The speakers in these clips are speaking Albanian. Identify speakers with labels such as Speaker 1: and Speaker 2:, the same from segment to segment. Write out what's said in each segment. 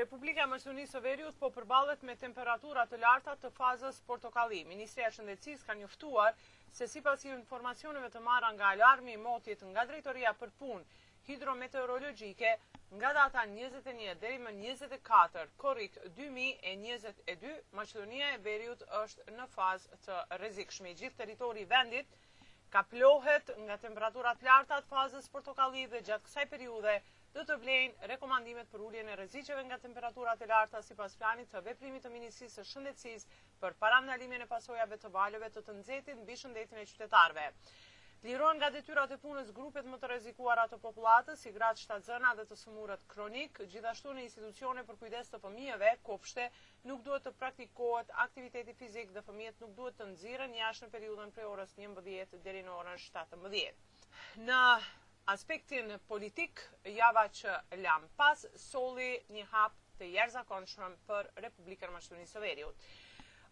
Speaker 1: Republika e Maqedonisë së Veriut po përballet me temperatura të larta të fazës portokalli. Ministria e Shëndetësisë ka njoftuar se sipas informacioneve të marra nga alarmi i motit nga Drejtoria për Punë Hidrometeorologjike, nga data 21 deri më 24 korrik 2022, Maqedonia e Veriut është në fazë të rrezikshme. I gjithë territori i vendit Kaplohet nga temperatura të larta të fazës portokalli dhe gjatë kësaj periudhe do të vlejnë rekomandimet për uljen e rreziqeve nga temperaturat e larta sipas planit të veprimit të Ministrisë së Shëndetësisë për parandalimin e pasojave të valëve të të nxehtit mbi shëndetin e qytetarëve. Lirohen nga detyrat e punës grupet më të rrezikuara të popullatës, si gratë shtatzëna dhe të sëmurët kronik, gjithashtu në institucione për kujdes të fëmijëve, kopshte, Nuk duhet të praktikohet aktiviteti fizik dhe fëmijët nuk duhet të nxirren jashtë në periudhën prej orës njëmbëdhjetë deri në orën shtatëmbëdhjetë. Në aspektin politik, java që lam pas solli një hap të jashtëzakonshëm për Republikën e Maqedonisë së Veriut.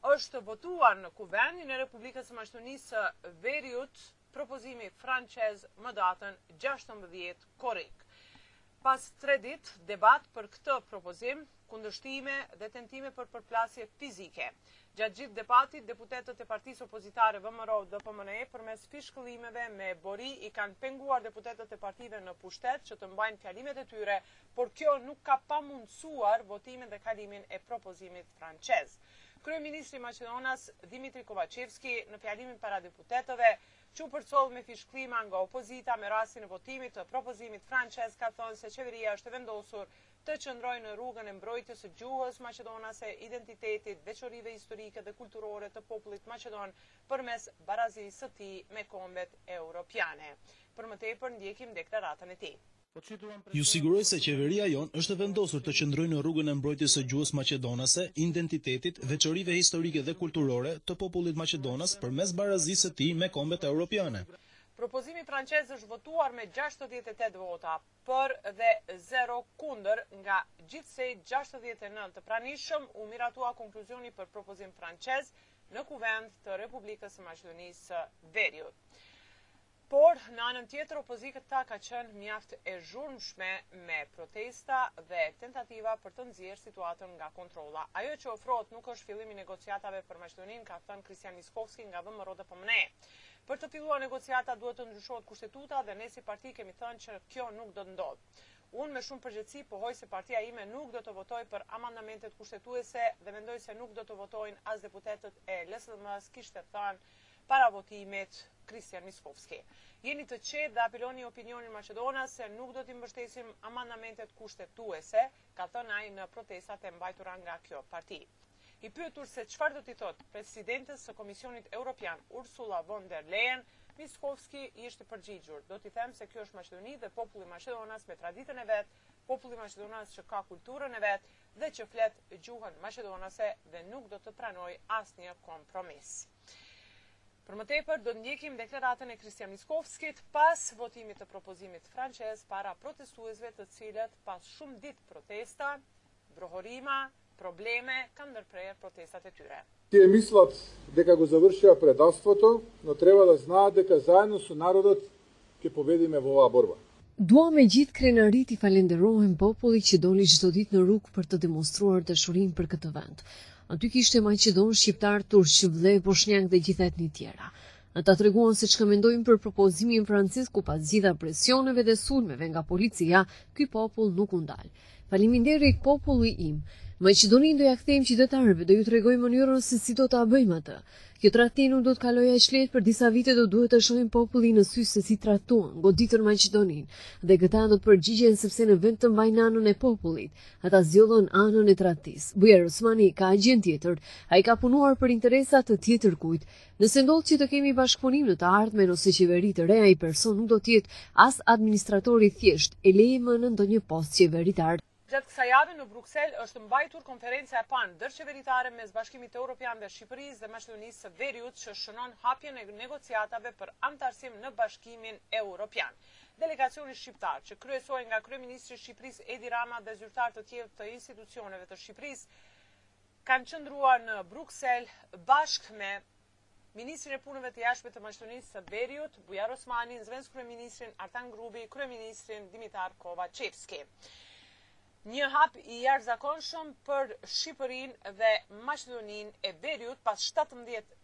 Speaker 1: Është votuar në Kuvendin e Republikës së Maqedonisë së Veriut propozimi francez më datën gjashtëmbëdhjetë korrik. Pas tre ditë debat për këtë propozim, kundërshtime dhe tentime për përplasje fizike, gjatë gjithë debatit deputetët e partisë opozitare VMRO-DPMNE përmes fishkëllimeve me bori i kanë penguar deputetët e partive në pushtet që të mbajnë fjalimet e tyre, por kjo nuk ka pamundësuar votimin dhe kalimin e propozimit francez. Kryeministri maqedonas Dimitri Kovaçevski në fjalimin para deputetëve Që u përcoll me fishkëllima nga opozita me rastin e votimit të propozimit francez ka thënë se qeveria është e vendosur të qëndrojë në rrugën e mbrojtjes së gjuhës maqedonase, identitetit, veçorive historike dhe kulturore të popullit maqedon përmes barazisë së tij me kombet europiane. Për më tepër ndjekim deklaratën e tij.
Speaker 2: Ju siguroj se qeveria jonë është e vendosur të qëndrojë në rrugën e mbrojtjes së gjuhës maqedonase, identitetit, veçorive historike dhe kulturore të popullit maqedonas përmes barazisë së tij me kombet europiane.
Speaker 1: Propozimi francez është votuar me gjashtëdhjetë e tetë vota për dhe zero kundër nga gjithsej gjashtëdhjetë e nëntë të pranishëm, u miratua konkluzioni për propozim francez në Kuvend të Republikës së Maqedonisë së Veriut. Por, në anën tjetër opozita ka qenë mjaft e zhurmshme me protesta dhe tentativa për të nxjerrë situatën nga kontrolla. Ajo që ofrohet nuk është fillim i negociatave për Maqedoninë, ka thënë Kristian Miskovski nga VMRO-DPMNE. Për të filluar negociatat duhet të ndryshohet kushtetuta dhe ne si parti kemi thënë që kjo nuk do të ndodhë. Unë me shumë përgjegjësi pohoj se partia ime nuk do të votojë për amandamentet kushtetuese dhe mendoj se nuk do të votojnë as deputetët e LSDM-së, kishte thënë para votimit Kristian Miskovski. Jeni të qetë dhe apeloj opinionin maqedonas se nuk do t'i mbështesim amandamentet kushtetuese, ka thënë ai në protestat e mbajtura nga kjo parti. I pyetur se çfarë do t'i thotë presidentes së Komisionit Europian Ursula von der Leyen, Miskovski është përgjigjur, do t'i them se kjo është Maqedoni dhe populli maqedonas me traditën e vet, populli maqedonas që ka kulturën e vet dhe që flet gjuhën maqedonase dhe nuk do të pranoj asnjë kompromis. Për më tepër, do të ndjekim deklaratën e Kristian Miskovskit pas votimit të propozimit francez para protestuesve të cilët pas shumë ditë protesta, brohorima, probleme, kanë ndërprerë protestat e tyre.
Speaker 3: Tie mislat deka go završuva predavstvoto, no treba da znaat deka zaedno so narodot Ke pobedime vo ova borba.
Speaker 4: Dua me gjithë krenari t'i falenderohem popullit që doli çdo ditë në rrugë për të demonstruar dashurinë për këtë vend. Aty kishte maqedonas, shqiptarë, turq, vleh, boshnjakë dhe gjitha etnitë tjera. Ata treguan se çka mendojnë për propozimin francez ku pas gjitha presioneve dhe sulmeve nga policia, ky popull nuk u ndal. Faleminderit populli im. Maqedoninë do ja kthejmë qytetarëve, do ju tregojmë mënyrën se si do ta bëjmë atë. Kjo tradhti nuk do të kalojë aq lehtë për disa vite do duhet të shohim popullin në sy se si tradhtuan, goditën Maqedoninë. Dhe këta do të përgjigjen sepse në vend të mbajnë anën e popullit, ata zgjodhën anën e tradhtisë. Bujar Osmani ka agjendë tjetër, ai ka punuar për interesa të tjetërkujt. Nëse ndodh që të kemi bashkëpunim në të ardhmen ose qeveri të re, ai person nuk do të jetë as administrator i thjeshtë, e lëre më në ndonjë post qeveritar.
Speaker 1: Gjatë kësaj jave në Bruksel është mbajtur konferenca e parë ndërqeveritare mes Bashkimit Europian dhe Shqipërisë dhe Maqedonisë së Veriut që shënon hapjen e negociatave për anëtarësim në Bashkimin Europian. Delegacioni shqiptar, që kryesohej nga kryeministri i Shqipërisë Edi Rama dhe zyrtarë të tjerë të institucioneve të Shqipërisë, kanë qëndruar në Bruksel bashkë me Ministrin e Punëve të Jashtme të Maqedonisë së Veriut, Bujar Osmani, zëvendëskryeministrin Artan Grubi, kryeministrin Dimitar Kovaçevski. Një hap i jashtëzakonshëm për Shqipërinë dhe Maqedoninë e Veriut pas 17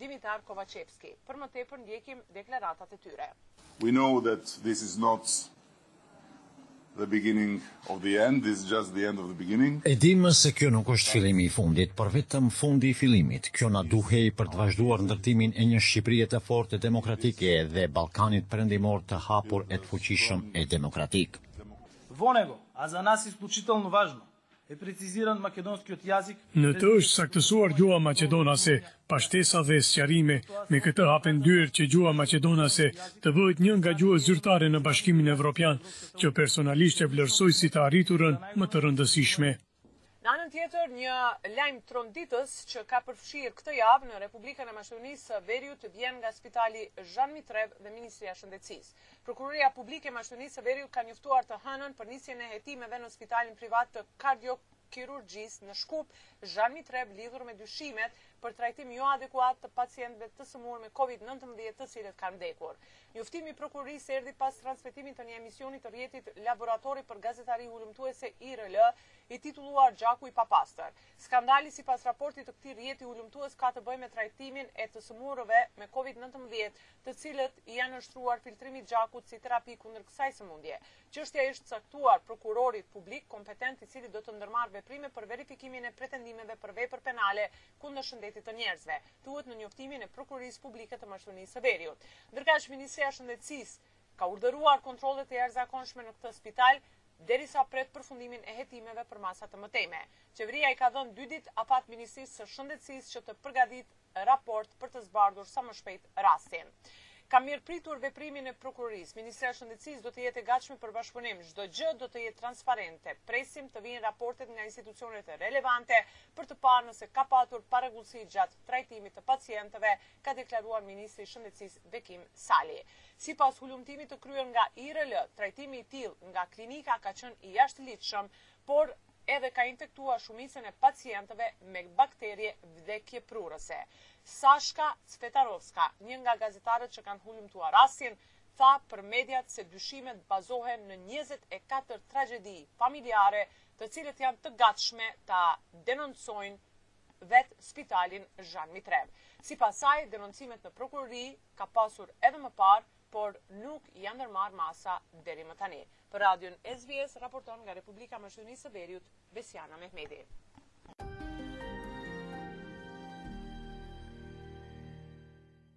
Speaker 1: Dimitar Kovaçevski. Për më tepër ndjekim deklaratat e tyre.
Speaker 5: We know that this is not the beginning of the end, this is just the end of the beginning.
Speaker 6: E dimë se kjo nuk është fillimi i fundit, por vetëm fundi i fillimit. Kjo na duhej për të vazhduar ndërtimin e një Shqipërie të fortë e demokratike dhe Ballkanit Perëndimor të hapur e të fuqishëm e demokratik.
Speaker 7: Vo nego, a za nas isključitelno važno, e preciziran maqedonski ot jazik.
Speaker 8: Në të është saktësuar gjuha maqedonase pa shtesa dhe sqarime. Me këtë hapen dyert që gjuha maqedonase të bëhet një nga gjuhët zyrtare në Bashkimin Evropian, që personalisht e vlerësoj si të arriturën më të rëndësishme.
Speaker 1: Në anën tjetër, një lajm tronditës që ka përfshirë këtë javë në Republikën e Maqedonisë së Veriut vjen nga Spitali Zhan Mitrev dhe Ministria e Shëndetësisë. Prokuroria Publike e Maqedonisë së Veriut ka njoftuar të hënën për nisjen e hetimeve në spitalin privat të kardiokirurgjisë në Shkup, Zhan Mitrev lidhur me dyshimet për trajtim joadekuat të pacientëve të sëmurë me Covid nëntëmbëdhjetë të cilët kanë vdekur. Njoftimi i prokurorisë erdhi pas transmetimit të një emisioni të rrjetit Laboratori për Gazetari Hulumtuese IRL i titulluar Gjaku i papastër. Skandali sipas raportit të këtij rrjeti hulumtues ka të bëjë me trajtimin e të sëmurëve me Covid nëntëmbëdhjetë të cilët i janë nënshtruar filtrimit të gjakut si terapi kundër kësaj sëmundje. Çështja i është caktuar prokurorit publik kompetent i cili do të ndërmarrë veprime për verifikimin e pretendimeve për vepër penale kundër shëndetit të njerëzve, thuhet në njoftimin e Prokurorisë Publike të Maqedonisë së Veriut. Ndërkaq Ministria e Shëndetësisë ka urdhëruar kontrollet e jashtëzakonshme në këtë spital derisa pret përfundimin e hetimeve për masa të mëtejme. Qeveria i ka dhënë dy ditë afat Ministrisë së Shëndetësisë që të përgatitë raport për të zbardhur sa më shpejt rastin. Kam mirëpritur veprimin e prokurorisë. Ministria e Shëndetësisë do të jetë e gatshme për bashkëpunim. Çdo gjë do të jetë transparente. Presim të vijnë raportet nga institucionet relevante për të parë nëse ka patur parregullsi gjatë trajtimit të pacientëve, ka deklaruar ministri i Shëndetësisë Bekim Sali. Sipas hulumtimit të kryer nga IRL, trajtimi i tillë nga klinika ka qenë i jashtëligjshëm, por edhe ka infektuar shumicën e pacientëve me bakterie vdekjeprurëse. Sashka Cvetarovska, një nga gazetarët që kanë hulumtuar rastin, tha për mediat se dyshimet bazohen në njëzet e katër tragjedi familjare të cilët janë të gatshme ta denoncojnë vetë spitalin Zhan Mitrev. Sipas saj, denoncimet në prokurori ka pasur edhe më parë por nuk janë ndërmarrë masa deri më tani. Për radion SBS raporton nga Republika e Maqedonisë së Veriut, Besiana Mehmedi.